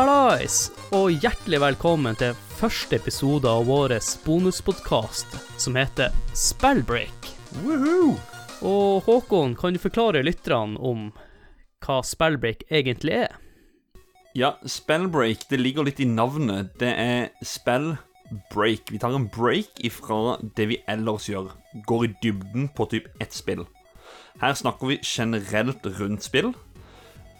Hallais, og hjertelig velkommen til første episode av vår bonuspodkast som heter Spellbreak. Woohoo! Og Håkon, kan du forklare lytterne om hva Spellbreak egentlig er? Ja, spellbreak, det ligger litt i navnet. Det er spellbreak. Vi tar en break ifra det vi ellers gjør. Går i dybden på typ ett spill. Her snakker vi generelt rundt spill.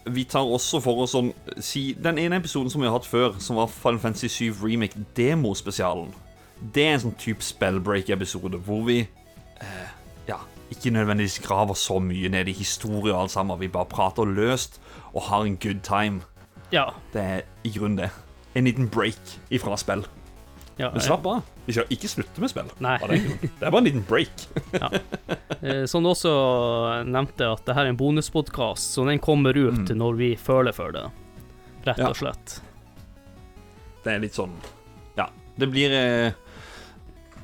Vi tar også for oss sånn si, Den ene episoden som vi har hatt før, som var Final Fantasy 7 Remake demospesialen, det er en sånn type spellbreak-episode hvor vi eh, ja, ikke nødvendigvis graver så mye ned i historie og alt sammen. Vi bare prater løst og har en good time. Ja. Det er i grunnen det. En liten break ifra spill. Ja Men slapp av. Vi skal ikke slutte med spill. Nei. Det er bare en liten break. ja. Som du også nevnte, at dette er en bonuspodkast, så den kommer ut Mm. når vi føler for det. Rett Ja. og slett. Det er litt sånn Ja, det blir eh,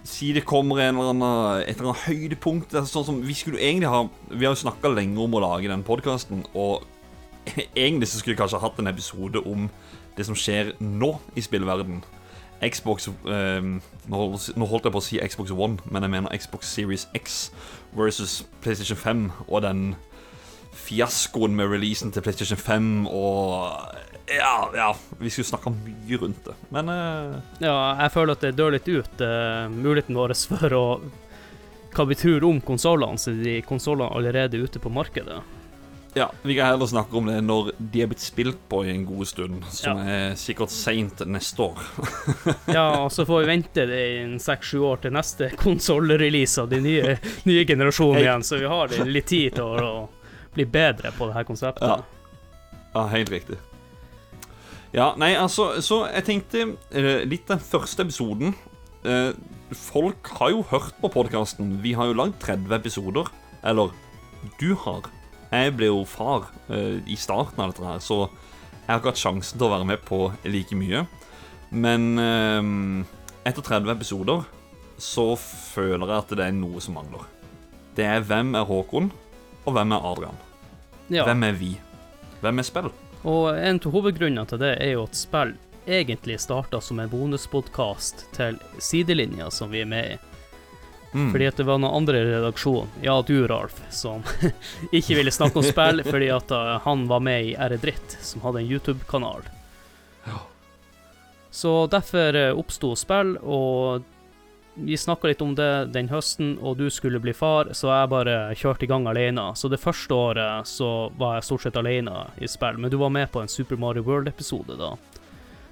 Si det kommer en eller annen, et eller annet høydepunkt. Er sånn som Vi skulle egentlig ha Vi har jo snakka lenge om å lage den podkasten, og egentlig så skulle vi kanskje hatt en episode om det som skjer nå i spillverden. Xbox eh, nå, holdt jeg på å si Xbox One, men jeg mener Xbox Series X versus PlayStation 5 og den fiaskoen med releasen til PlayStation 5 og Ja, ja vi skulle snakka mye rundt det, men eh, Ja, jeg føler at det dør litt ut, eh, muligheten vår for å hva vi tror om konsollene, siden de konsollene allerede er ute på markedet. Ja, vi kan heller snakke om det når de er blitt spilt på i en god stund, som er sikkert seint neste år. Ja, og så får vi vente det i seks-sju år til neste konsollrelease av de nye, nye generasjonene igjen, så vi har litt tid til å, å bli bedre på det her konseptet. Ja. Ja, helt riktig. Ja, nei, altså, så jeg tenkte eh, litt den første episoden eh, Folk har jo hørt på podkasten. Vi har jo lagd 30 episoder. Eller du har. Jeg ble jo far eh, i starten av dette her, så jeg har ikke hatt sjansen til å være med på like mye. Men eh, etter 30 episoder så føler jeg at det er noe som mangler. Det er hvem er Håkon, og hvem er Adrian? Ja. Hvem er vi? Hvem er spill? Og en av hovedgrunnene til det er jo at spill egentlig starta som en bonuspodkast til sidelinja som vi er med i. Mm. Fordi at det var noen andre i redaksjonen, ja, du Ralf, som ikke ville snakke om spill fordi at uh, han var med i Ære dritt, som hadde en YouTube-kanal. Ja. Så derfor uh, oppsto spill, og vi snakka litt om det den høsten, og du skulle bli far, så jeg bare kjørte i gang alene. Så det første året så var jeg stort sett alene i spill, men du var med på en Super Mario World-episode da.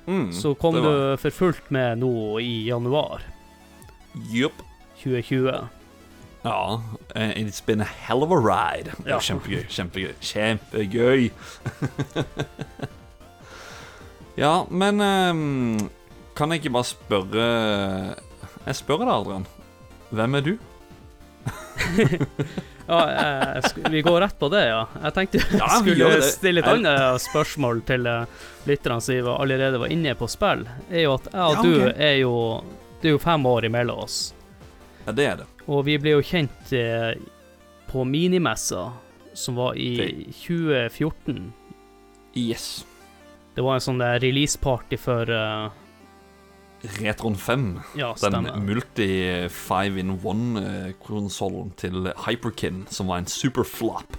Mm, Så kom du for fullt med nå i januar Jupp. 2020. Ja. eh, It's been a hell of a ride. Ja. Kjempegøy. Kjempegøy. Kjempegøy. ja, men um, Kan jeg ikke bare spørre Jeg spør deg, Adrian. Hvem er du? Ja, vi går rett på det, ja. Jeg tenkte jeg Ja, skulle stille et annet spørsmål til eh, lytterne som vi allerede var inne på spill. Er jo at jeg og Ja, du er jo Det er jo fem år imellom oss. Ja, det er det. Og vi ble jo kjent eh, på minimessa, som var i Det- 2014. Yes. Det var en sånn der release-party for eh, Retron 5. Ja, Den stemmer. multi five in one-konsollen til Hyperkin, som var en superflop.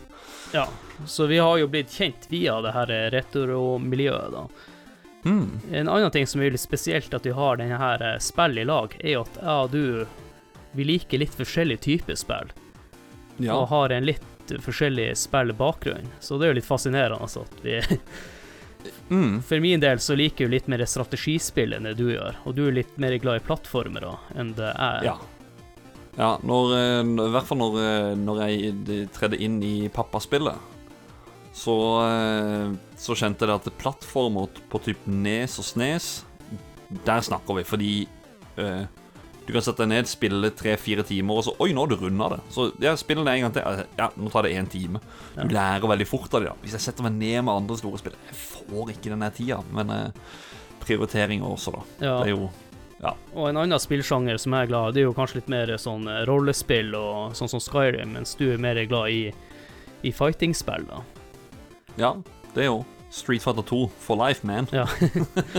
Ja. Så vi har jo blitt kjent via det her retro-miljøet, da. Mm. En annen ting som er litt spesielt at vi har denne her eh, spill i lag, er jo at jeg og du vi liker litt forskjellige typer spill, Ja. og har en litt forskjellig spillbakgrunn. Så det er jo litt fascinerende altså, at vi Mm. For min del så liker jo litt mer strategispill enn det du gjør, og du er litt mer glad i plattformere enn det jeg er. Ja. Ja, når, eh, I hvert fall når, eh, når jeg tredde inn i pappaspillet, så, eh, så kjente jeg at plattformer på typ Nes og Snes, der snakker vi, fordi eh, du kan sette deg ned, spille tre-fire timer, og så Oi, nå har du runda det. Så ja, spill det en gang til. Ja, nå tar det én time. Du lærer veldig fort av det. da Hvis jeg setter meg ned med andre store spill Jeg får ikke den tida, men eh, prioriteringer også, da. Ja. Det er jo ja. Og en annen spillsjanger som jeg er glad i, det er jo kanskje litt mer sånn eh, rollespill og sånn som Skyrim, mens du er mer glad i, i fighting-spill, da. Ja, det òg. Street Fighter 2 for life, man. Ja.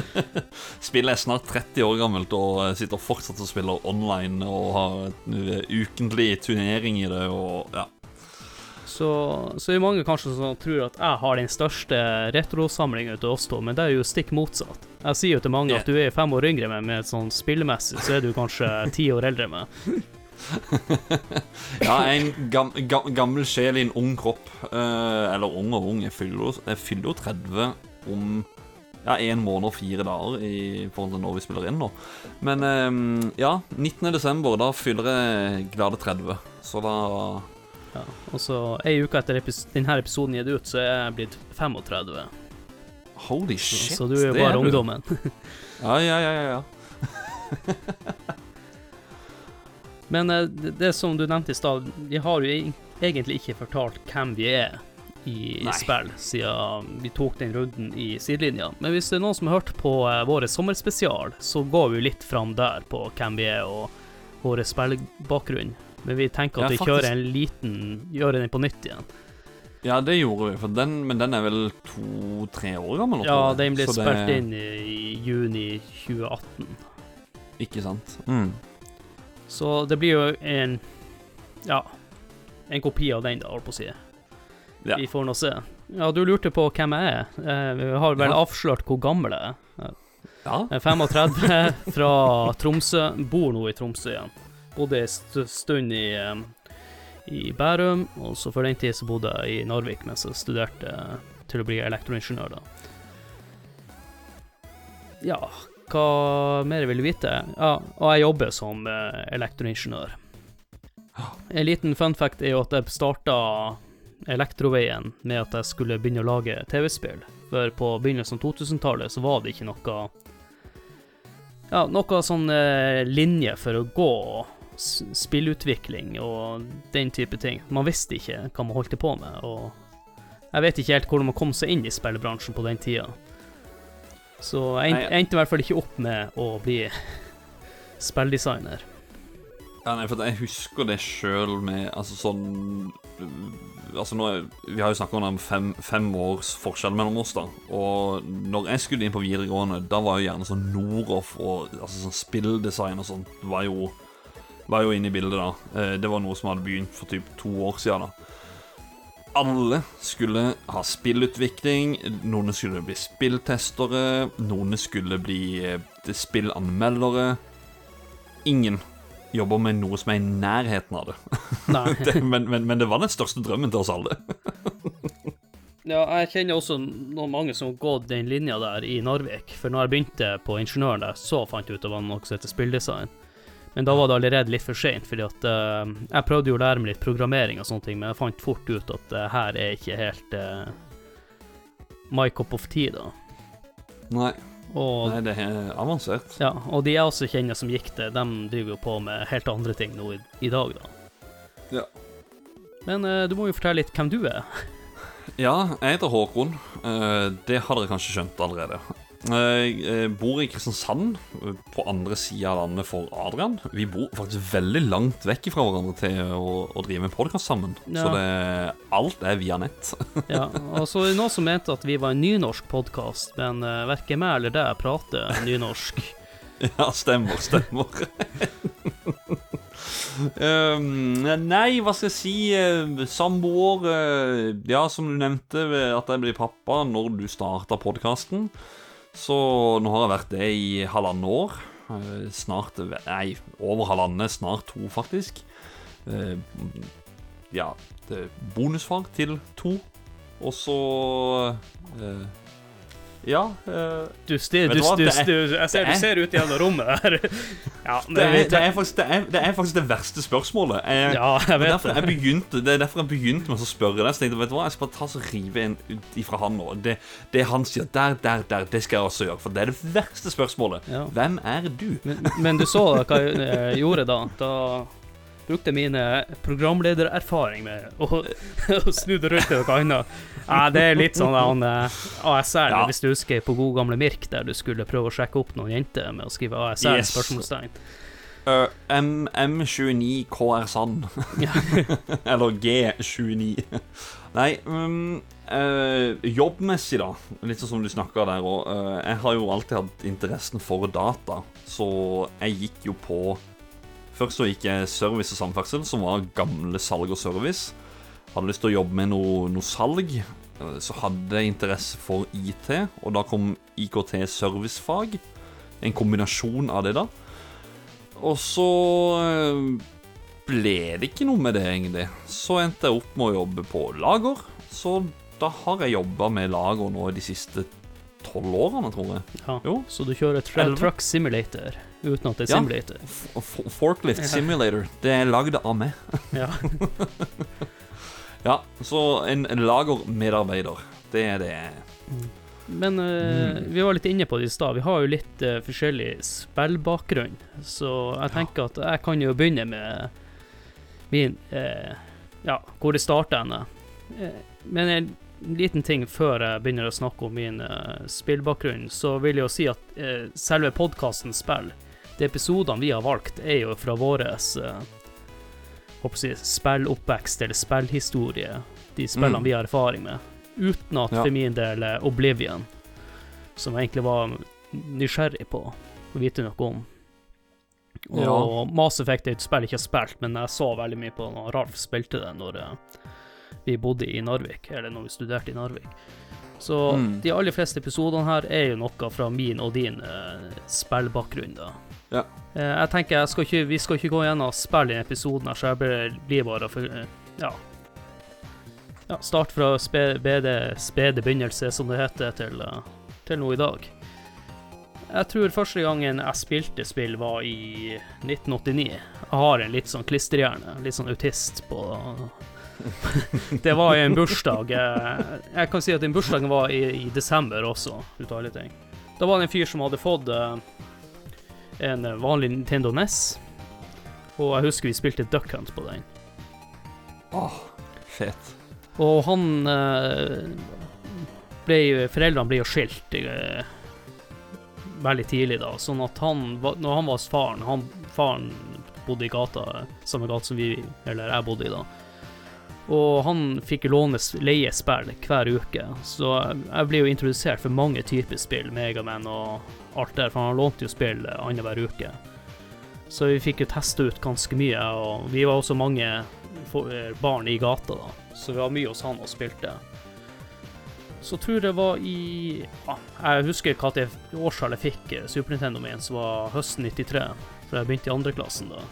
Spillet er snart 30 år gammelt og sitter fortsatt og spiller online og har eh, ukentlig turnering i det og ja. Så, så er det mange kanskje som tror at jeg har den største retrosamlinga av oss to, men det er jo stikk motsatt. Jeg sier jo til mange Yeah. at du er fem år yngre men men sånn spillemessig så er du kanskje ti år eldre med. Ja, en gam, gam, gammel sjel i en ung kropp. Eh, eller ung og ung. Jeg fyller, jeg fyller jo 30 om ja, en måned og fire dager i forhold til når vi spiller inn nå. Men eh, ja, 19. desember, da fyller jeg glade 30. Så da Ja. Og så ei uke etter epis denne episoden gitt ut, så er jeg blitt 35. Holy Så, shit. så du er jo bare er ungdommen. Ja, ja, ja, ja, ja. Men eh, det, det som du nevnte i stad, vi har jo egentlig ikke fortalt hvem vi er i Nei. spill, siden vi tok den runden i sidelinja. Men hvis det er noen som har hørt på uh, vår sommerspesial, så går vi litt fram der på hvem vi er og vår spillbakgrunn. Men vi tenker at Ja, vi faktisk. kjører en liten Gjør den på nytt igjen. Ja, det gjorde vi, for den, men den er vel to-tre år gammel? Ja, den ble spilt det- inn i, i juni 2018. Ikke sant? Mm. Så det blir jo en Ja, en kopi av den, da, holdt på å si. Ja. Vi får nå se. Ja, du lurte på hvem jeg er. Eh, Vi har vel Ja. avslørt hvor gammel jeg er. Ja. Jeg er 35, fra Tromsø. Bor nå i Tromsø igjen. Bodde en st stund i, eh, i Bærum, og så for den tid så bodde jeg i Narvik mens jeg studerte til å bli elektroingeniør, da. Ja, hva mer vil du vite? Ja, og jeg jobber som eh, elektroingeniør. En liten fun fact er jo at jeg starta elektroveien med at jeg skulle begynne å lage TV-spill. For på begynnelsen av 2000-tallet så var det ikke noe Ja, noe sånn eh, linje for å gå spillutvikling og den type ting. Man visste ikke hva man holdt på med, og jeg vet ikke helt hvordan man kom seg inn i spillbransjen på den tida. Så jeg endte, jeg endte i hvert fall ikke opp med å bli spilldesigner. Ja, nei, for jeg husker det sjøl med Altså sånn Altså nå Vi har jo snakka om fem, fem års forskjell mellom oss, da. Og når jeg skulle inn på videregående, da var jo gjerne sånn Noroff og altså sånn spilldesign og sånt var jo, var jo inne i bildet, da. Eh, Det var noe som hadde begynt for typ to år siden, da. Alle skulle ha spillutvikling, noen skulle bli spilltestere, noen skulle bli eh, spillanmeldere. Ingen jobber med noe som er i nærheten av det. Nei. det men, men, men det var den største drømmen til oss alle. Ja, jeg kjenner også noen mange som har gått den linja der i Narvik. For når jeg begynte på ingeniøren der, så fant jeg ut det var noe som heter spilldesign. Men da var det allerede litt for seint, fordi at uh, jeg prøvde jo å lære meg litt programmering og sånne ting, men jeg fant fort ut at uh, her er ikke helt uh, my cup of tea, da. Nei, Og, nei det er avansert. ja, og de jeg også kjenner som gikk det, de driver jo på med helt andre ting nå i, i dag, da. Ja. Men du må jo fortelle litt hvem du er. Ja, jeg heter Håkon. Det har dere kanskje skjønt allerede. Eh, Jeg bor i Kristiansand, eh, på andre sida av landet for Adrian. Vi bor faktisk veldig langt vekk fra hverandre til å, å drive med podkast sammen. Ja. Så det, alt er via nett. Ja, altså så noen som mente at vi var en nynorsk podkast, men uh, verken meg eller deg prater nynorsk. Ja, stemmer, stemmer. um, nei, hva skal jeg si? eh, Samboer eh, Ja, som du nevnte, at jeg ble pappa når du starta podkasten. Så nå har jeg vært det i halvannet år. Eh, Snart Nei, over halvannet. Snart to, faktisk. Eh, Ja, bonusfar til to. Og så eh, Ja. Uh, Du, sti- du, du du, du, jeg ser du er- ser ut gjennom rommet der. Ja, men Det er, det, er faktisk, det, er, det er faktisk det verste spørsmålet. Jeg, ja, jeg vet det. jeg begynte, det er derfor jeg begynte med å spørre deg. Så tenkte jeg, vet du hva, jeg skal bare ta så rive en ut ifra han nå. Det, det han sier der, der, der, det skal jeg også gjøre. For det er det verste spørsmålet. Ja. Hvem er du? Men, men du så hva jeg eh, gjorde da. Da brukte mine programledererfaring med å, å snu det rundt til noe annet. Ja, det er litt sånn han, eh, ASR, Ja. hvis du husker på god gamle Mirk, der du skulle prøve å sjekke opp noen jenter med å skrive ASR, Yes. spørsmålstegn. Uh, MM29 KR Sand. Eller G29. Nei, um, uh, jobbmessig, da. Litt sånn som du snakka der òg. Uh, jeg har jo alltid hatt interessen for data, så jeg gikk jo på Først så gikk jeg service og samferdsel, som var gamle salg og service. Hadde lyst til å jobbe med noe, noe salg. Så hadde jeg interesse for IT, og da kom IKT servicefag. En kombinasjon av det, da. Og så ble det ikke noe med det, egentlig. Så endte jeg opp med å jobbe på lager. Så da har jeg jobba med lager nå de siste tolv årene, tror jeg. Ja. Jo. Så du kjører tra truck simulator uten at det er Ja. simulator? F forklift simulator. Det er lagd av meg. Ja. Ja, så en lagermedarbeider. Det er det. Men uh, eh, vi var litt inne på det i stad. Vi har jo litt uh, forskjellig spillbakgrunn. Så jeg tenker at jeg kan jo begynne med min uh, Ja, hvor det starter henne. Men en liten ting før jeg begynner å snakke om min spillbakgrunn, så vil jeg jo si at selve podkasten Spill, de episodene vi har valgt, er jo fra våres eh, si, spilloppvekst eller spillhistorie. De spillene Mm. vi har erfaring med. Uten at Ja. for min del eh, Oblivion, som jeg egentlig var nysgjerrig på å vite noe om. Og Ja. Mass Effect er et spill jeg ikke har spilt, men jeg så veldig mye på når Ralf spilte det når eh, vi bodde i Narvik, eller når vi studerte i Narvik. Så Mm. de aller fleste episodene her er jo noe fra min og din eh, spillbakgrunn, da. Ja. Eh, jeg tenker jeg skal ikke, Vi skal ikke gå gjennom spill i episoden, så jeg blir- bare for, eh, ja. ja Start fra spede, spede begynnelse, som det heter, til, eh, til nå i dag. Jeg tror første gangen jeg spilte spill, var i 1989. Jeg har en litt sånn klisterhjerne, litt sånn autist på Det var i en bursdag. Jeg kan si at den bursdagen var i, i desember også, ut av alle ting. Da var det en fyr som hadde fått en vanlig Nintendo NES, og jeg husker vi spilte Duck Hunt på den. Åh, fett. Og han eh, ble Foreldrene ble jo skilt eh, veldig tidlig, da. Sånn at han, når han var hos faren han, Faren bodde i gata, samme gata som vi, eller jeg bodde i da. Og han fikk låne leiespill hver uke, så jeg ble jo introdusert for mange typer spill, Megaman og alt der, for han lånte jo spill eh, annenhver uke. Så vi fikk jo teste ut ganske mye, og vi var også mange eh, barn i gata, da. Så vi var mye hos han og spilte. Så tror jeg var i ja, Jeg husker hva det årstallet jeg fikk eh, Super Nintendo min, som var høsten 93. For jeg begynte i andreklassen da.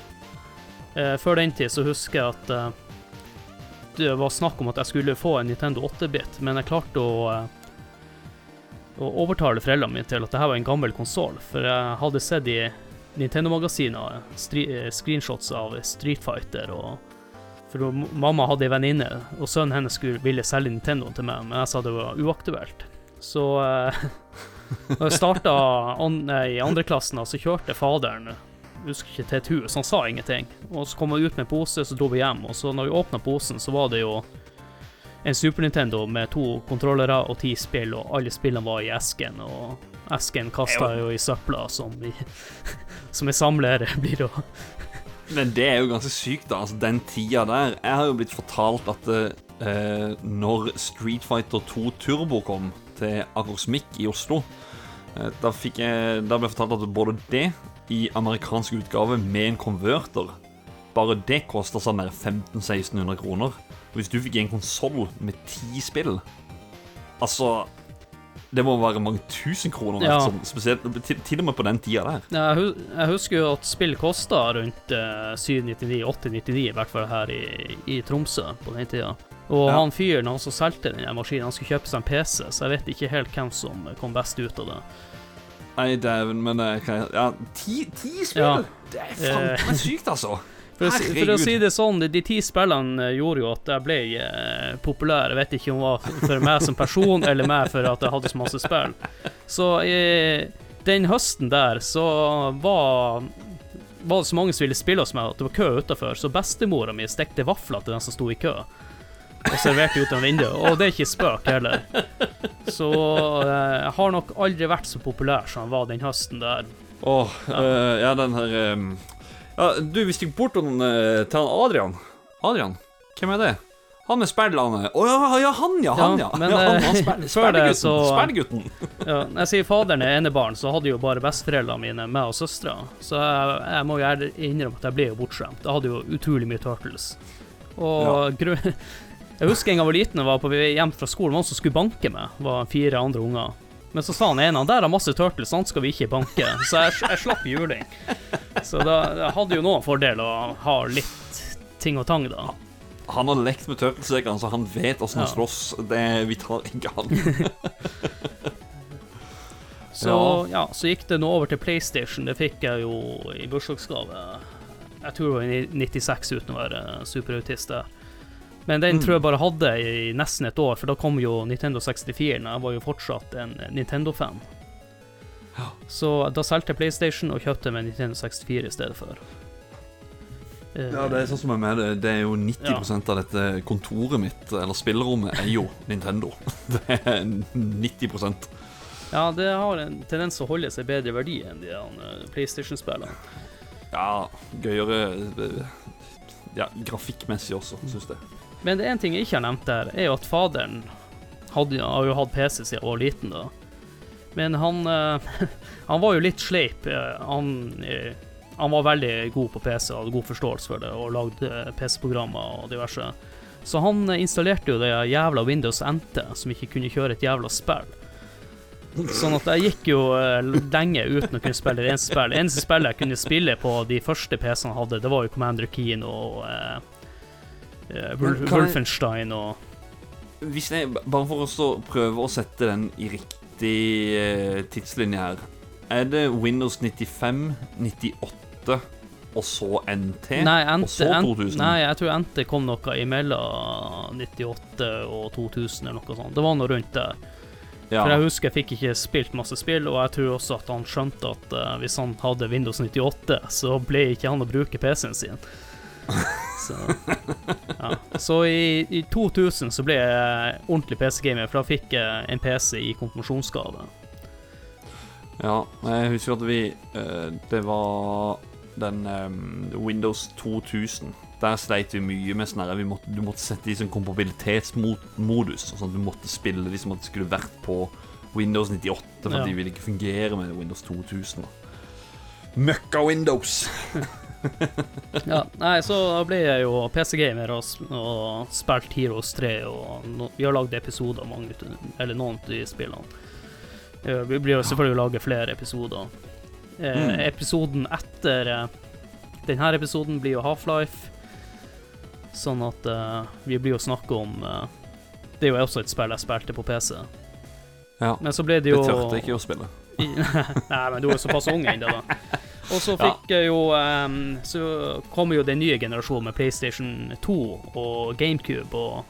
Før den tid så husker jeg at det var snakk om at jeg skulle få en Nintendo 8-bit, men jeg klarte å å overtale foreldrene mine til at det her var en gammel konsoll, for jeg hadde sett i Nintendo-magasiner eh, screenshots av Street Fighter og For mamma hadde ei venninne, og sønnen hennes skulle, ville selge Nintendo til meg, men jeg sa det var uaktuelt. Så eh, når jeg starta an, i andreklassen, så kjørte faderen jeg husker ikke til et hus, han sa ingenting. Og så kom han ut med en pose, så dro vi hjem. Og så når vi åpna posen, så var det jo en Super Nintendo med to kontrollere og ti spill, og alle spillene var i esken. Og esken kasta jo i søpla, som, vi, som en samler blir å Men det er jo ganske sykt, da. Altså, den tida der Jeg har jo blitt fortalt at eh, når Street Fighter 2 Turbo kom til Akersmik i Oslo eh, da, fikk jeg, da ble jeg fortalt at både det i amerikansk utgave med en konverter Bare det kosta sånn der 1500-1600 kroner. Og hvis du fikk en konsoll med ti spill Altså Det må være mange tusen kroner. Ja. Sånn, spesielt, til, til og med på den tida der. Jeg, jeg husker jo at spill kosta rundt eh, 799-899, i hvert fall her i, i Tromsø på den tida. Og Ja. han fyren han som solgte den maskinen, han skulle kjøpe seg en PC, så jeg vet ikke helt hvem som kom best ut av det. Nei, dæven, men eh, hva- Ja, ti, ti spill? Ja. Det er faen meg sykt, altså. For å, for å si det sånn, de ti spillene eh, gjorde jo at jeg ble eh, populær. Jeg vet ikke om det var for meg som person, eller meg for at jeg hadde så masse spill. Så eh, den høsten der så var var det så mange som ville spille hos meg at det var kø utafor, så bestemora mi stekte vafler til den som sto i kø. Og serverte ut av vinduet. Og det er ikke spøk heller. Så eh, jeg har nok aldri vært så populær som jeg var den høsten der. Åh, eh, ja, den her um, Ja, du, vi stikker bort til han, til han Adrian. Adrian, hvem er det? Han med spillene Å ja, ja, han, ja. Han, ja. Ja, men, ja, han, han eh, spell- før det spillgutten. Ja, når jeg sier faderen er enebarn, så hadde jo bare besteforeldrene mine meg og søstera. Så jeg, jeg må jo innrømme at jeg ble jo bortskjemt. Jeg hadde jo utrolig mye Turtles. Og grunn Jeg husker en gang jeg var liten og var på vei hjem fra skolen, noen som skulle banke meg. Var fire andre unger. Men så sa han ene der har masse turtles, han skal vi ikke banke. Så jeg, jeg slapp juling. Så da jeg hadde jo noen fordel å ha litt ting og tang, da. Han har lekt med turtlesekkene, så han vet åssen han Ja. slåss. Det, vi tar ikke han. Så Ja. så gikk det nå over til PlayStation. Det fikk jeg jo i bursdagsgave. Jeg tror det var i 96 uten å være superautist der. Men den Mm. tror jeg bare hadde i nesten et år, for da kom jo Nintendo 64. Jeg var jo fortsatt en Nintendo-fan. Ja. Så da solgte jeg PlayStation og kjøpte med Nintendo 64 i stedet for. Ja, det er sånn som jeg med det. Det er jo 90% av dette kontoret mitt, eller spillerommet, er jo Nintendo. Det er 90% ja, det har en tendens å holde seg bedre verdi enn de eh, PlayStation-spillene. Ja, gøyere eh, Ja, grafikkmessig også, syns jeg. Men det er en ting jeg ikke har nevnt der, er jo at faderen hadde, har jo hatt PC siden jeg var liten, da. Men han, eh, han var jo litt sleip. eh, Han, eh, han var veldig god på PC, hadde god forståelse for det, og lagde PC-programmer og diverse. Så han installerte jo det jævla Windows NT, som ikke kunne kjøre et jævla spill. Sånn at jeg gikk jo lenge uten å kunne spille det eneste spillet. Eneste spillet jeg kunne spille på de første PC-ene jeg hadde, det var jo Commander Keen og eh, Wolfenstein og Hvis jeg, Bare for å prøve å sette den i riktig eh, tidslinje her. Er det Windows 95, 98 og så NT? Nei, og så 2000? nei, jeg tror NT kom noe imellom 98 og 2000 eller noe sånt. Det var noe rundt der. ja. For jeg husker jeg fikk ikke spilt masse spill, og jeg tror også at han skjønte at uh, hvis han hadde Windows 98, så ble ikke han å bruke PC-en sin. Så, ja. så i, i 2000 så ble jeg ordentlig PC-gamer, for da fikk jeg en PC i konfirmasjonsgave. Ja, jeg husker at vi eh, Det var den eh, Windows 2000. Der sleit vi mye med sånn her Du måtte sette i sånn kompabilitetsmodus. Sånn at du måtte spille de som skulle vært på Windows 98, for Ja. de ville ikke fungere med Windows 2000. da Møkka Windows! Ja, nei, så da ble jeg jo PC-gamer og, og spilt Heroes 3, og no, vi har lagd episoder av mange eller noen av de spillene. Vi blir jo selvfølgelig lage flere episoder. Eh, Mm. Episoden etter eh, denne episoden blir jo Half-Life, sånn at eh, vi blir jo snakke om eh, Det er jo også et spill jeg spilte på PC. Ja, Men så ble det det tørte ikke å spille. Nei, men du er såpass ung ennå, da. Og så fikk jeg jo um, Så kommer jo den nye generasjonen med PlayStation 2 og GameCube, og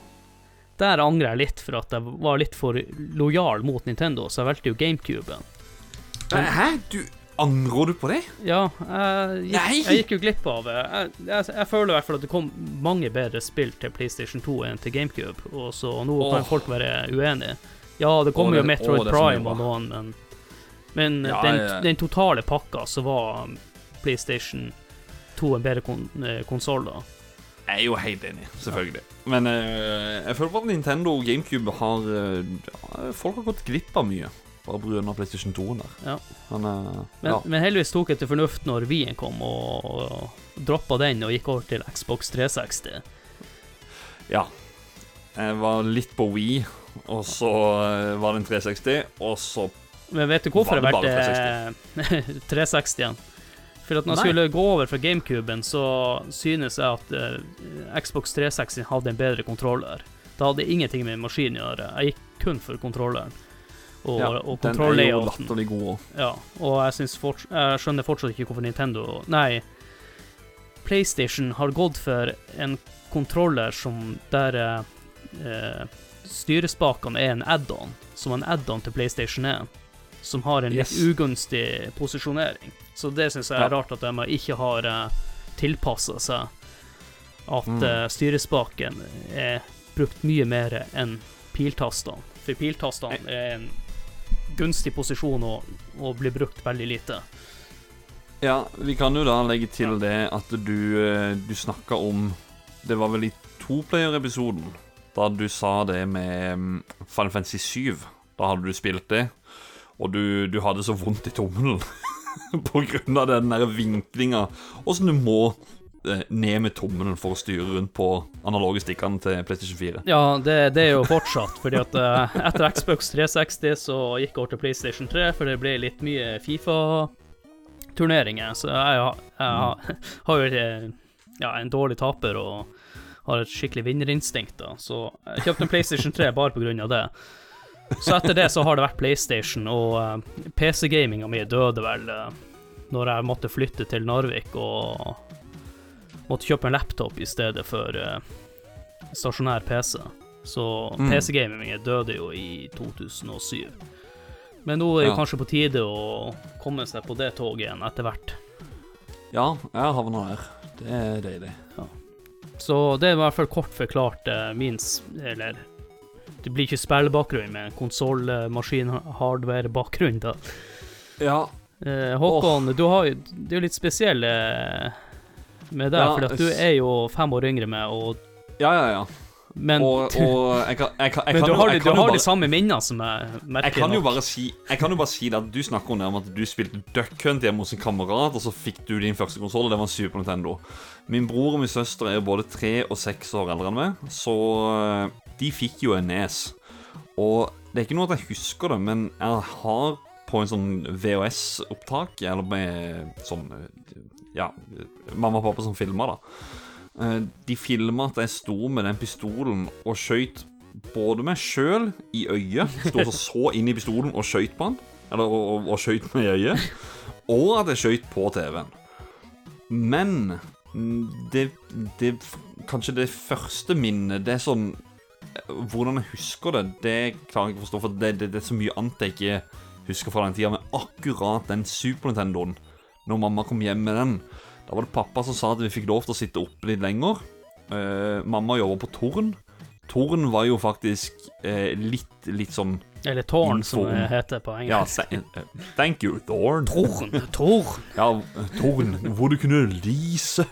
der angrer jeg litt for at jeg var litt for lojal mot Nintendo, så jeg valgte jo GameCuben. Hæ? Du Angrer du på det? Ja, jeg gikk, jeg gikk jo glipp av det. Jeg, jeg, jeg føler i hvert fall at det kom mange bedre spill til PlayStation 2 enn til GameCube, og så nå kan folk være uenige. Ja, det kommer Åh, jo Metroid mye Prime og noen, men, men Ja, den, ja, den totale pakka så var PlayStation 2 en bedre kon konsoll, da. Jeg er jo helt enig, selvfølgelig. Men uh, jeg føler bare at Nintendo og GameCube har uh, Folk har gått glipp av mye. Bare pga. PlayStation 2-en der. Ja. Men, uh, Men, ja. men heldigvis tok jeg til fornuft når Wien kom, og, og droppa den og gikk over til Xbox 360. ja. Jeg var litt på Wii, og så eh, var det en 360, og så Men vet du hvorfor det har valgte 360 igjen? For at når jeg skulle gå over fra GameCuben, så synes jeg at eh, Xbox 360 hadde en bedre kontroller. Det hadde ingenting med maskinen å gjøre. Jeg gikk kun for kontrolleren. Og, ja, og Den er jo latterlig god òg. Ja, og jeg, fort, jeg skjønner fortsatt ikke hvorfor Nintendo Nei, PlayStation har gått for en kontroller som der eh, eh, styrespakene er en add-on, som en add-on til PlayStation 1, som har en litt Yes. ugunstig posisjonering. Så det syns jeg er Ja. rart at de ikke har uh, tilpassa seg at Mm. uh, styrespaken er brukt mye mer enn piltastene. For piltastene er en gunstig posisjon og, og blir brukt veldig lite. Ja, vi kan jo da legge til det at du, eh, du snakka om Det var vel i toplayer-episoden da du sa det med mm, Final Fantasy 7. Da hadde du spilt det, og du, du hadde så vondt i tommelen av den der vinklinga. Åssen du må eh, ned med tommelen for å styre rundt på analoge stikkene til PlayStation 4. Ja, det, det er jo fortsatt, fordi at eh, etter Xbox 360 så gikk jeg over til PlayStation 3, for det ble litt mye Fifa-turneringer, så jeg, har- jeg, har- jo eh, ja, en dårlig taper og har et skikkelig vinnerinstinkt, da, så jeg kjøpte en PlayStation 3 bare av det. Så etter det så har det vært PlayStation, og eh, PC-gaminga mi døde vel uh, når jeg måtte flytte til Narvik og måtte kjøpe en laptop i stedet for eh, stasjonær PC. Så Mm. PC-gaminga døde jo i 2007. Men nå er det Ja. kanskje på tide å komme seg på det toget igjen etter hvert. Ja, jeg havna her. Det er deilig. Så det er i hvert fall kort forklart eh, min Eller det blir ikke spillbakgrunn, men konsoll-maskin-hardware-bakgrunn, da. Ja, Eh, Håkon, du har jo Det er jo litt spesiell eh, med deg, Ja, for du er jo fem år yngre med, og ja, ja. ja. Men, og, og jeg kan, jeg kan, jeg men du jo- har, kan du har bare- de samme minnene som jeg merker Jeg kan jo bare si Jeg kan jo bare si det at Du snakker om at du spilte Duck Hunt hjemme hos en kamerat, og så fikk du din første konsoll, og det var en Super Nintendo. Min bror og min søster er jo både tre og seks år eldre enn meg, så øh, de fikk jo en nes. Og det er ikke noe at jeg husker det, men jeg har på en sånn VHS-opptak, eller med sånn Ja, mamma og pappa som filma, da. Eh, De filma at jeg sto med den pistolen og skøyt både meg sjøl i øyet, sto og så inn i pistolen og skøyt på den, eller og, og, skøyt meg i øyet, og at jeg skøyt på TV-en. Men mm, det, det Kanskje det første minnet Det er sånn Hvordan jeg husker det, det klarer jeg ikke å forstå, for det, det, det er så mye annet jeg ikke husker fra den tida. Men akkurat den Super Nintendoen, når mamma kom hjem med den, da var det pappa som sa at vi fikk lov til å sitte oppe litt lenger. Uh, mamma jobber på Torn. Torn var jo faktisk uh, litt, litt sånn Eller tårn, som det heter på Ja, engelsk. th- eh, thank you, Thorn. Torn. Torn. Ja, Torn, hvor du kunne lease.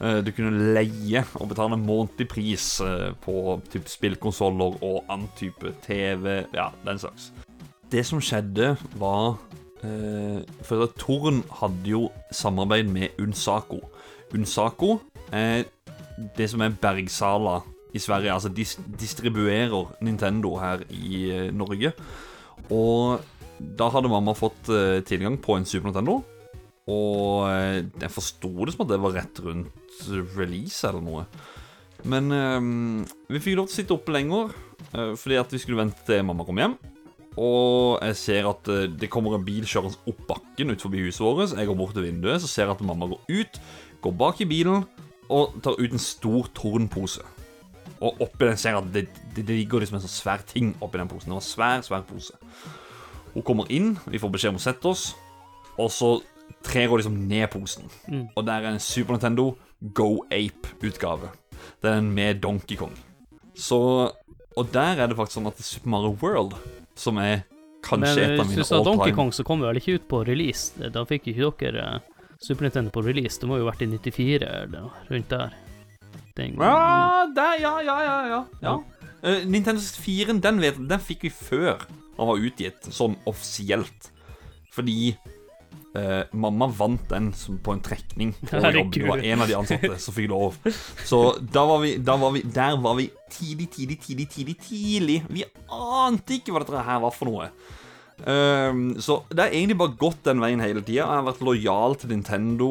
Eh, Du kunne leie og betale månedlig pris eh, på typ spillkonsoller og annen type TV, ja, den slags. Det som skjedde, var eh, For Torn hadde jo samarbeid med Unsako. Unsako er det som er Bergsala i Sverige. Altså dis distribuerer Nintendo her i eh, Norge. Og da hadde mamma fått tilgang på en Super Nintendo. Og eh, jeg forsto det som at det var rett rundt release eller noe. Men eh, vi fikk lov til å sitte oppe lenger, eh, fordi at vi skulle vente til mamma kom hjem. Og jeg ser at eh, det kommer en bil kjørende opp bakken ut forbi huset vårt. Jeg går bort til vinduet, så ser jeg at mamma går ut, går bak i bilen og tar ut en stor tornpose. Og oppi den ser jeg at det, det, det ligger liksom en sånn svær ting oppi den posen. Det var en svær, svær pose. Hun kommer inn, vi får beskjed om å sette oss, og så trer hun liksom ned posen. Mm. Og der er en Super Nintendo Go Ape-utgave. Det er den med Donkey Kong. Så Og der er det faktisk sånn at er Super Mario World, som er kanskje Men et hvis av du mine sa all Donkey Kong, så kom det vel ikke ut på release. Da fikk ikke dere eh, Super Nintendo på release. Det må jo ha vært i 94 eller rundt der. Den, Ja, der, ja, ja, ja. ja, ja. Uh, Eh, Nintendo 64 den, vet, den fikk vi før han var utgitt, sånn offisielt. Fordi eh, mamma vant den som på en trekning på jobb. Det var en av de ansatte som fikk lov. Så da var vi, da var vi, der var vi tidlig, tidlig, tidlig, tidlig, tidlig. Vi ante ikke hva dette her var for noe. Ehm, så det har egentlig bare gått den veien hele tida. Jeg har vært lojal til Nintendo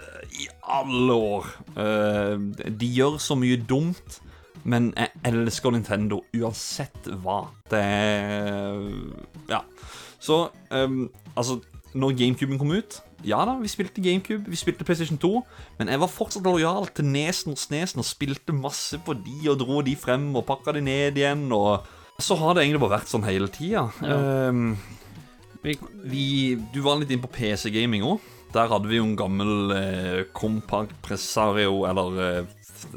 eh, i alle år. Ehm, de gjør så mye dumt, men jeg elsker Nintendo uansett hva. Det er Ja. Så um, altså Når GameCuben kom ut Ja da, vi spilte GameCube, vi spilte PlayStation 2, men jeg var fortsatt lojal til Nesen og Snesen og spilte masse på de og dro de frem og pakka de ned igjen. og så har det egentlig bare vært sånn hele tida. Ja. Um, du var litt inn på PC-gaming òg. Der hadde vi jo en gammel eh, Compact Presario, eller eh,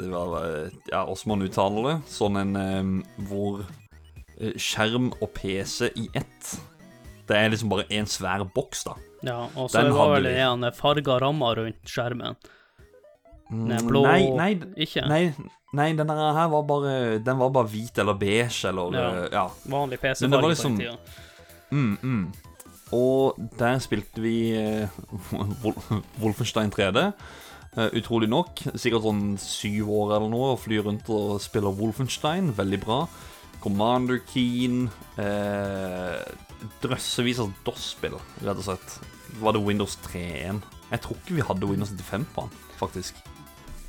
var, eh, Ja, åssen man uttaler det. Sånn en eh, hvor eh, skjerm og PC i ett. Det er liksom bare en svær boks, da. Ja, og så Den var vel det en farga rammer rundt skjermen. Mm, blå Nei, nei, Ikke? nei, nei, den der her var bare Den var bare hvit eller beige eller Ja. eh, ja. Vanlig PC-farge på liksom- den tida. Mm, mm. Og der spilte vi uh, Wolfenstein 3D. Uh, utrolig nok. Sikkert sånn syv år eller noe og flyr rundt og spiller Wolfenstein. Veldig bra. Commander Keen. Eh, drøssevis av DOS-spill, rett og slett. Var det Windows 3.1? Jeg tror ikke vi hadde Windows 95 på den, faktisk.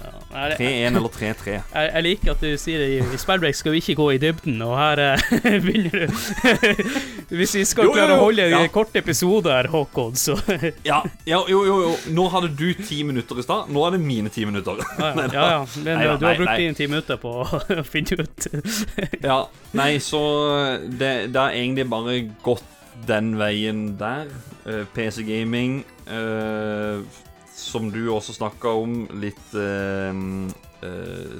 Ja. Nei, det- 3.1 eller 3.3. Jeg, jeg liker at du sier det i, i Spellbreak skal vi ikke gå i dybden, og her eh, begynner du Hvis vi skal Jo, jo, klare å jo, holde ja. en kort episode her, Håkon, så Ja, ja, jo, jo, jo. Nå hadde du ti minutter i stad. Nå er det mine ti minutter. Ja, ja. ja, ja. Men Nei da, du har nei, brukt nei. dine ti minutter på å finne ut Ja, nei, så det, det er egentlig bare gått den veien der. Eh, PC Gaming, eh, som du også snakka om, litt eh,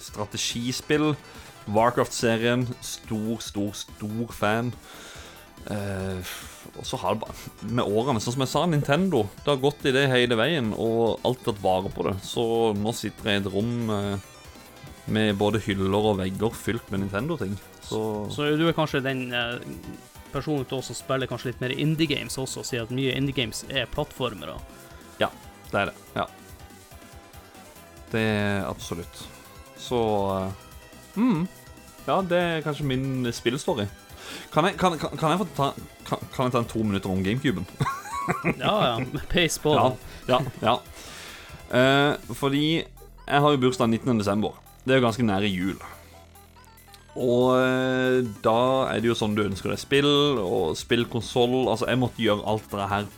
strategispill. Warcraft-serien, stor, stor, stor fan. Og så har det bare Med årene, sånn som jeg sa, Nintendo. Det har gått i det hele veien, og alltid tatt vare på det. Så nå sitter jeg i et rom med både hyller og vegger fylt med Nintendo-ting. Så, Så du er kanskje den personen til oss som spiller kanskje litt mer indie games også, sier at mye indie games er plattformere. det er det. Ja. Det er absolutt. Så eh, mm, Ja, det er kanskje min spillstory. Kan jeg, kan, kan, kan jeg få ta kan, jeg ta en to minutter om GameCuben? Ja, ja. Pace på. Ja, ja, ja. Uh, fordi jeg har jo bursdag 19. desember. Det er jo ganske nære jul. Og eh, da er det jo sånn du ønsker deg spill og spillkonsoll. Altså, jeg måtte gjøre alt det her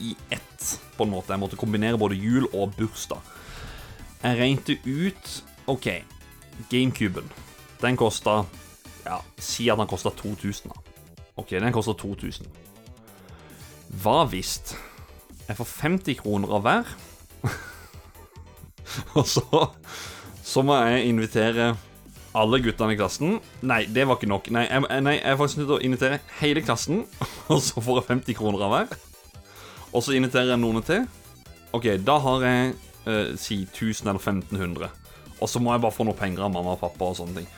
i- ett, på en måte. Jeg måtte kombinere både jul og bursdag. Jeg regnet ut OK, GameCuben. Den kosta Ja, si at den kosta 2000, da. OK, den kosta 2000. Hva hvis jeg får 50 kroner av hver? og så Så må jeg invitere alle guttene i klassen. Nei, det var ikke nok. Nei, jeg, nei, jeg er faktisk nødt til å invitere hele klassen, og så får jeg 50 kroner av hver. Og så inviterer jeg noen til. OK, da har jeg eh, si 1000 eller 1500. Og så må jeg bare få noe penger av mamma og pappa og sånne ting.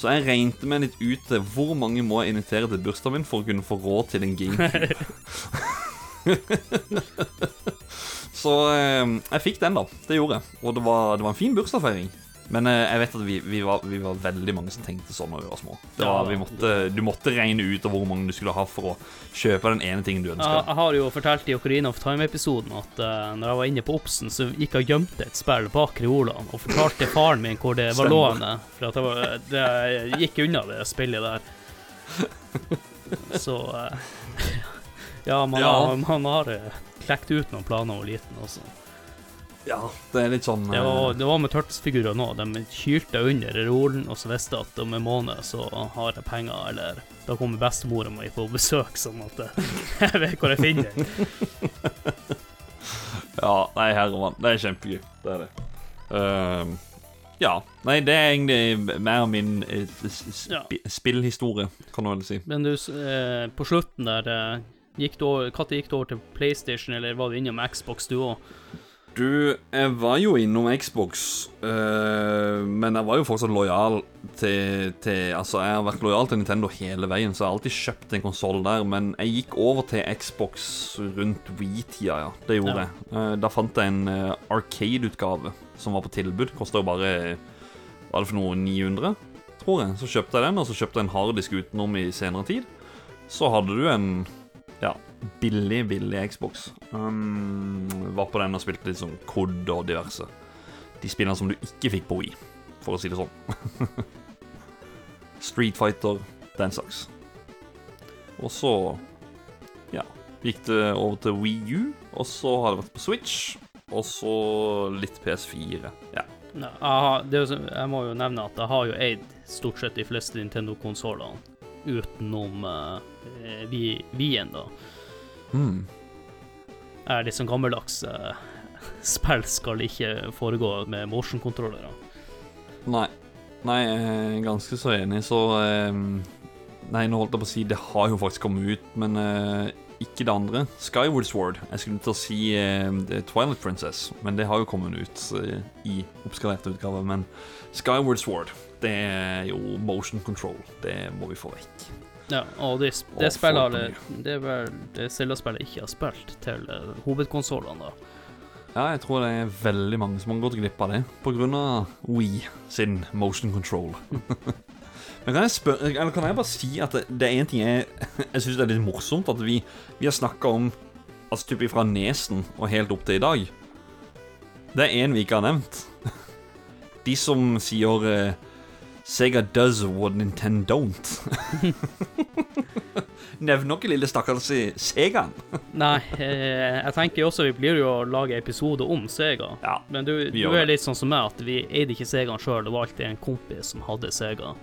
Så jeg regnet meg litt ut til hvor mange må jeg invitere til bursdagen min for å kunne få råd til en GameCube. Så eh, jeg fikk den, da. Det gjorde jeg. Og det var, det var en fin bursdagsfeiring. Men eh, jeg vet at vi, vi, var, vi var veldig mange som tenkte sånn da vi var små. Var, vi måtte, du måtte regne ut av hvor mange du skulle ha for å kjøpe den ene tingen du Jeg, ønska. jeg har jo fortalt i Ocarina of Time-episoden at uh, når jeg var inne på Obsen, så gikk jeg og gjemte et spill bak reolene og fortalte faren min hvor det var lående. For at det, var, det gikk unna det spillet der. Så uh, Ja, man, Ja. Har, man har eh, klekt ut noen planer og liten også. Ja, det er litt sånn Det var, eh, det var med Turtles-figurer nå. De kylte under rollen og så visste at om en måned så har jeg penger, eller da kommer bestemora mi på besøk, sånn at eh, jeg vet hvor jeg finner den. Ja, nei, herremann. Det er kjempegøy. Det er det. Ehm, ja. Nei, det er egentlig mer min sp Ja. spillhistorie, kan du vel si. Men du, eh, på slutten der eh, Gikk du over, Når gikk du over til PlayStation, eller var du innom Xbox, du òg? Du, jeg var jo innom Xbox, øh, men jeg var jo fortsatt lojal til, til Altså, jeg har vært lojal til Nintendo hele veien, så jeg har alltid kjøpt en konsoll der. Men jeg gikk over til Xbox rundt Wii-tida, ja. Det gjorde Ja. jeg. Eh, da fant jeg en eh, Arcade-utgave som var på tilbud. Kosta jo bare Hva var det for noe? 900, tror jeg. Så kjøpte jeg den, og så kjøpte jeg en harddisk utenom i senere tid. Så hadde du en ja, billig, billig Xbox. Um, var på den og spilte litt sånn COD og diverse. De spillene som du ikke fikk på Wii, for å si det sånn. Street Fighter, den slags. Og så ja, gikk det over til Wii U, og så har det vært på Switch, og så litt PS4. Ja. Det er jo jeg må jo nevne at jeg har jo eid stort sett de fleste Nintendo-konsollene utenom uh, Wien, da. Hmm. Er litt sånn gammeldags. uh, spill skal ikke foregå med motion-kontrollere. Nei. Nei, jeg er ganske så enig, så ehm, Nei, nå holdt jeg på å si det har jo faktisk kommet ut, men uh, ikke det andre. Skyward Sword. Jeg skulle til å si uh, Twilight Princess, men det har jo kommet ut uh, i oppskalert utgave. Men Skyward Sword, det er jo motion control. Det må vi få vekk. Ja, og det, det Og Det er vel det Zelda-spillet ikke har spilt til uh, hovedkonsollene, da. Ja, jeg tror det er veldig mange som har gått glipp av det pga. Wii sin motion control. Men kan jeg spør, eller kan jeg bare si at det, det er en ting jeg Jeg syns er litt morsomt at vi, vi har snakka om Altså typ fra nesen og helt opp til i dag. Det er én vi ikke har nevnt. De som sier eh, Sega does what Nintendo don't. Nevn noe, lille stakkars Segaen. Nei, eh, jeg tenker også vi blir jo å lage episode om Sega. Ja, Men du, du er litt sånn som meg, at vi eide ikke Segaen sjøl. Det var alltid en kompis som hadde Sega.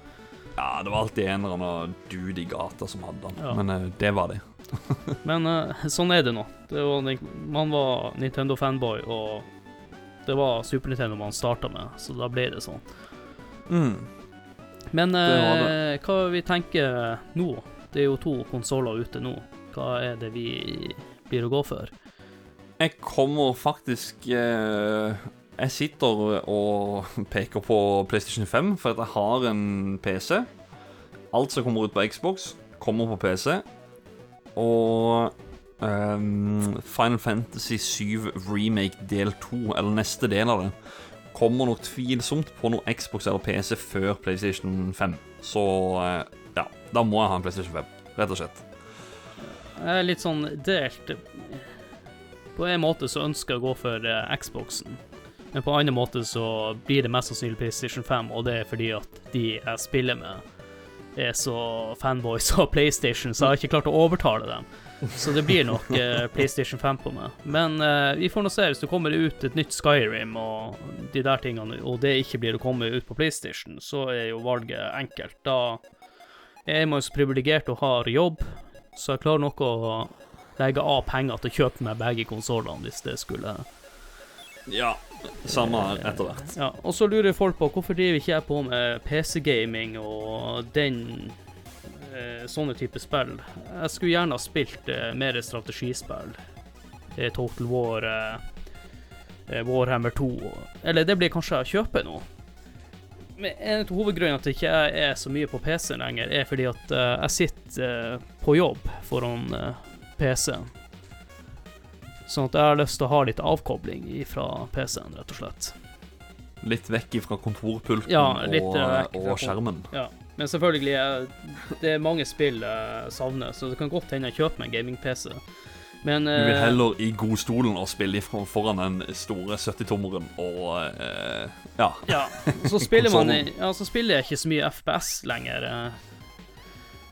Ja, det var alltid en eller annen dude i gata som hadde den. Ja. Men eh, det var det. Men eh, sånn er det nå. Det var, man var Nintendo-fanboy, og det var Super Nintendo man starta med, så da ble det sånn. Mm. Men eh, hva vi tenker nå? Det er jo to konsoller ute nå. Hva er det vi blir å gå for? Jeg kommer faktisk eh, Jeg sitter og peker på PlayStation 5, for at jeg har en PC. Alt som kommer ut på Xbox, kommer på PC. Og ehm, Final Fantasy 7 Remake del 2, eller neste del av det, kommer nok tvilsomt på noe Xbox eller PC før PlayStation 5. Så eh, ja, da må jeg ha en PlayStation 5, rett og slett. Jeg er litt sånn delt. På en måte så ønsker jeg å gå for eh, Xboxen, men på en annen måte så blir det mest sannsynlig PlayStation 5, og det er fordi at de jeg spiller med, er så fanboys av PlayStation, så jeg har ikke klart å overtale dem. Så det blir nok eh, PlayStation 5 på meg. Men eh, vi får nå se. Hvis det kommer ut et nytt Skyrim og de der tingene, og det ikke blir å komme ut på PlayStation, så er jo valget enkelt. Da er man jo så privilegert og har jobb, så jeg klarer nok å legge av penger til å kjøpe meg begge konsollene hvis det skulle Ja, samme etter hvert. Ja, og så lurer folk på hvorfor driver ikke jeg på med PC-gaming og den sånne type spill. Jeg skulle gjerne ha spilt eh, mer strategispill. Eh, Total War, eh, eh, Warhammer 2 Eller det blir kanskje å kjøpe nå. Men en av hovedgrunnene til at jeg ikke er så mye på PC lenger, er fordi at eh, jeg sitter eh, på jobb foran eh, PC-en. Sånn at jeg har lyst til å ha litt avkobling fra PC-en, rett og slett. Litt vekk fra kontorpulten Ja, og, eh, vekk fra og skjermen. Ja, men selvfølgelig er det er mange spill jeg savner, så det kan godt hende jeg kjøper meg en gaming-PC. Men Du vil eh, heller i godstolen og spille foran den store 70-tommeren og uh, Ja. ja, så spiller man Ja, så spiller jeg ikke så mye FPS lenger. eh.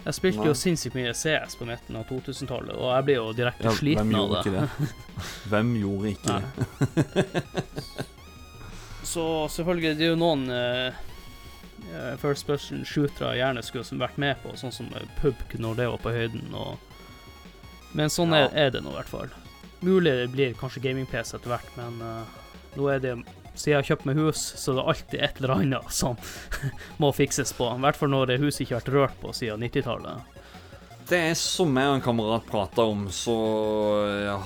Jeg spilte Nei. jo sinnssykt mye CS på midten av 2000-tallet, og jeg ble jo direkte ja hvem sliten av gjorde det. ikke det? Hvem gjorde ikke det? Så selvfølgelig, det er jo noen eh, eh, First person shootere gjerne skulle vært med på, sånn som eh, PUBG når det var på høyden. Og... Men sånn Ja. er, er det nå, i hvert fall. Mulig det blir kanskje gaming-PC etter hvert, men uh, nå er det Siden jeg har kjøpt meg hus, så det er alltid et eller annet som må fikses på. I hvert fall når det huset ikke har vært rørt på siden 90-tallet. Det er som jeg og en kamerat prata om, så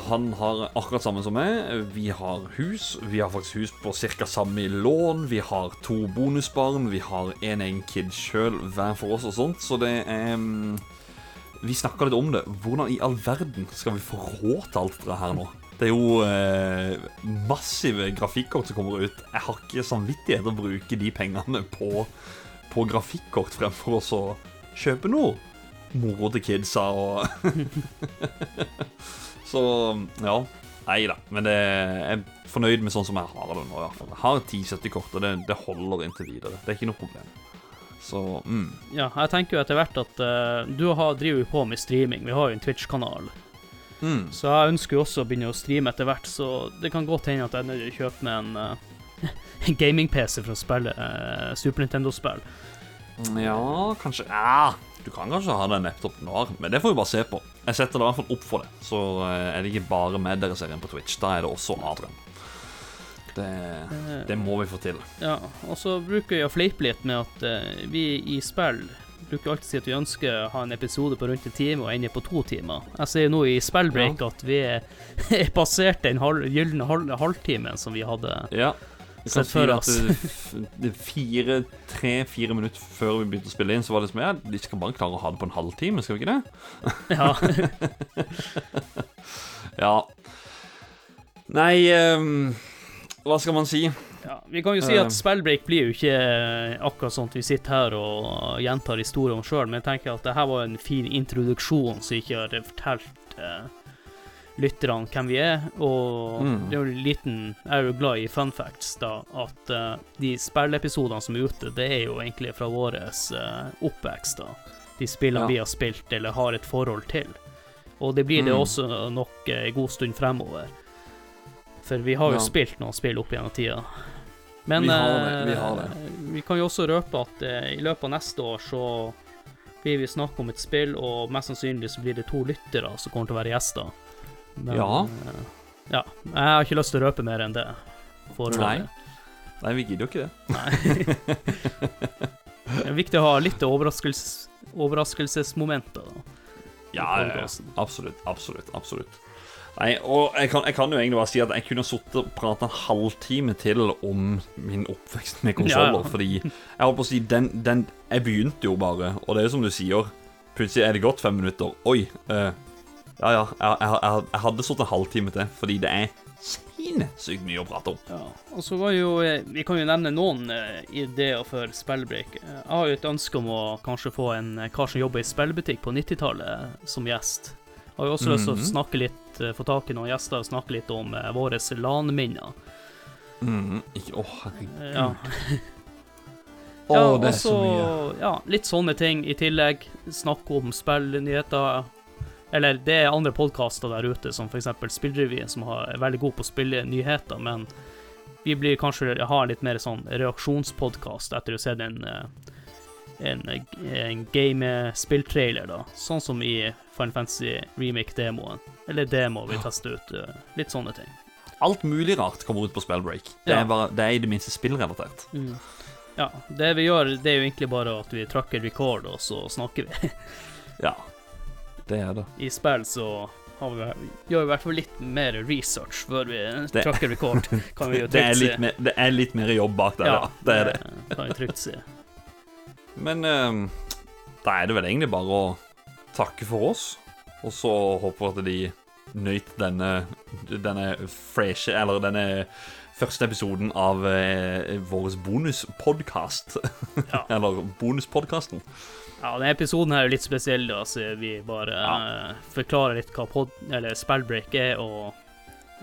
han har akkurat samme som meg. Vi har hus. Vi har faktisk hus på ca. samme lån. Vi har to bonusbarn. Vi har en egen kid sjøl hver for oss og sånt, så det er mm, Vi snakka litt om det. Hvordan i all verden skal vi få råd til alt det her nå? Det er jo eh, massive grafikkort som kommer ut. Jeg har ikke samvittighet til å bruke de pengene på, på grafikkort fremfor å kjøpe noe moro til kidsa og Så ja. Nei da. Men det, jeg er fornøyd med sånn som jeg har det nå. i hvert fall. Jeg har 1070-kort, og det, det holder inntil videre. Det er ikke noe problem. Så mm. Ja, jeg tenker jo etter hvert at uh, du har, driver jo på med streaming. Vi har jo en Twitch-kanal. Mm. Så jeg ønsker jo også å begynne å streame etter hvert, så det kan godt hende at jeg er nødt til å kjøpe meg en, uh, gaming-PC for å spille uh, Super Nintendo-spill. Ja, kanskje Ja, du kan kanskje ha den laptopen du har, men det får vi bare se på. Jeg setter det i hvert fall opp for det. Så eh, er det ikke bare med dere serien på Twitch. Da er det også Adrian. Det, Eh, det må vi få til. Ja, og så bruker jeg å fleipe litt med at eh, vi i spill bruker alltid å si at vi ønsker å ha en episode på rundt en time og ender på to timer. Jeg ser jo nå i spillbreak at vi er, er passert den halv, gylne halv, halvtimen som vi hadde. Ja. Vi kan si at fire, tre-fire minutter før vi begynte å spille inn, så var det som ja, de skal bare klare å ha det på en halvtime, skal vi ikke det? Ja. Ja. Nei um, Hva skal man si? ja. Vi kan jo si Eh. at spillbreak blir jo ikke akkurat sånn at vi sitter her og gjentar historien sjøl, men jeg tenker at det her var en fin introduksjon, som ikke har fortalt eh, lytterne hvem vi er. Og Mm. det er jo liten Jeg er jo glad i fun facts, da, at uh, de spillepisodene som er ute, det er jo egentlig fra vår uh, oppvekst, da. De spillene Ja. vi har spilt eller har et forhold til. Og det blir det Mm. også nok en god stund fremover. For vi har jo Ja. spilt noen spill opp gjennom tida. Men Vi har det, vi har det. vi kan jo også røpe at i løpet av neste år så blir vi snakke om et spill, og mest sannsynlig så blir det to lyttere som kommer til å være gjester. Men, Ja. eh, ja. Jeg har ikke lyst til å røpe mer enn det. Nei. Nei, vi gidder jo ikke det. Nei. Det er viktig å ha litt overraskelses overraskelsesmomenter. da. Ja. Absolutt, absolutt, absolutt. Nei, og jeg kan, jeg kan jo egentlig bare si at jeg kunne sittet og pratet en halvtime til om min oppvekst med konsoller, Ja, ja. fordi jeg holdt på å si den, den Jeg begynte jo bare, og det er jo som du sier, plutselig er det gått fem minutter. Oi. eh, ja, ja, jeg, jeg, jeg, jeg hadde sittet en halvtime til, fordi det er sinnssykt mye å prate om. Ja, og så var jo eh, Vi kan jo nevne noen uh, ideer for spillbreak. Eh, Jeg har jo et ønske om å kanskje få en kar som jobber i spillbutikk på 90-tallet, som gjest. Jeg har jo også lyst til Mhm. å snakke litt, uh, få tak i noen gjester og snakke litt om uh, våre LAN-minner. Mhm, ikke, Å, herregud. Eh, Ja. Ja, det er også, så mye. Ja, litt sånne ting i tillegg. Snakke om spillnyheter. Eller det er andre podkaster der ute, som f.eks. Spillrevyen, som er veldig god på å spille nyheter, men vi blir kanskje ha litt mer sånn reaksjonspodkast etter å ha sett en, eh, en, en game-spilltrailer, da. Sånn som i Final Fantasy Remake-demoen. Eller demo vi tester ut. eh, Litt sånne ting. Alt mulig rart kommer ut på Spellbreak. Det, Ja. er bare, det er i det minste spillrelatert. Ja, det vi gjør, det er jo egentlig bare at vi trykker record, og så snakker vi. Ja, det er det. I spill så har vi, gjør vi i hvert fall litt mer research før vi Det- trykker record, kan vi jo Det er, litt si. mer, det er litt mer jobb bak der, ja. Det er det. kan vi trygt si. Men um, da er det vel egentlig bare å takke for oss. Og så håper vi at de nøyt denne, denne freshe, eller denne første episoden av eh, vår bonuspodkast. Ja. eller bonuspodkasten. Ja, denne episoden her er litt spesiell, da, så vi bare Ja. uh, forklarer litt hva pod, eller spellbreak er, og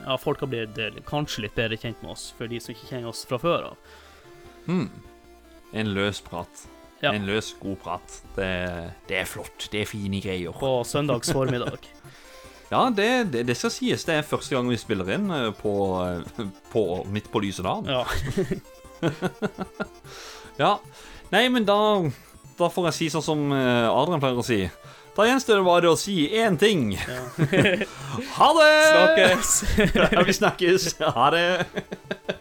ja, folk har blitt eh, kanskje litt bedre kjent med oss, for de som ikke kjenner oss fra før av. Hmm. En løs prat. Ja. En løs, god prat. Det, det er flott. Det er fine greier. På søndags formiddag. Ja, det, det, det skal sies. Det er første gang vi spiller inn eh, på, på midt på lyse dagen. Ja. Ja. Nei, men da, da får jeg si sånn som eh, Adrian pleier å si. Da gjenstår det bare å si én ting. ja. Ha det! Snakkes! Ja, vi snakkes. Ha det.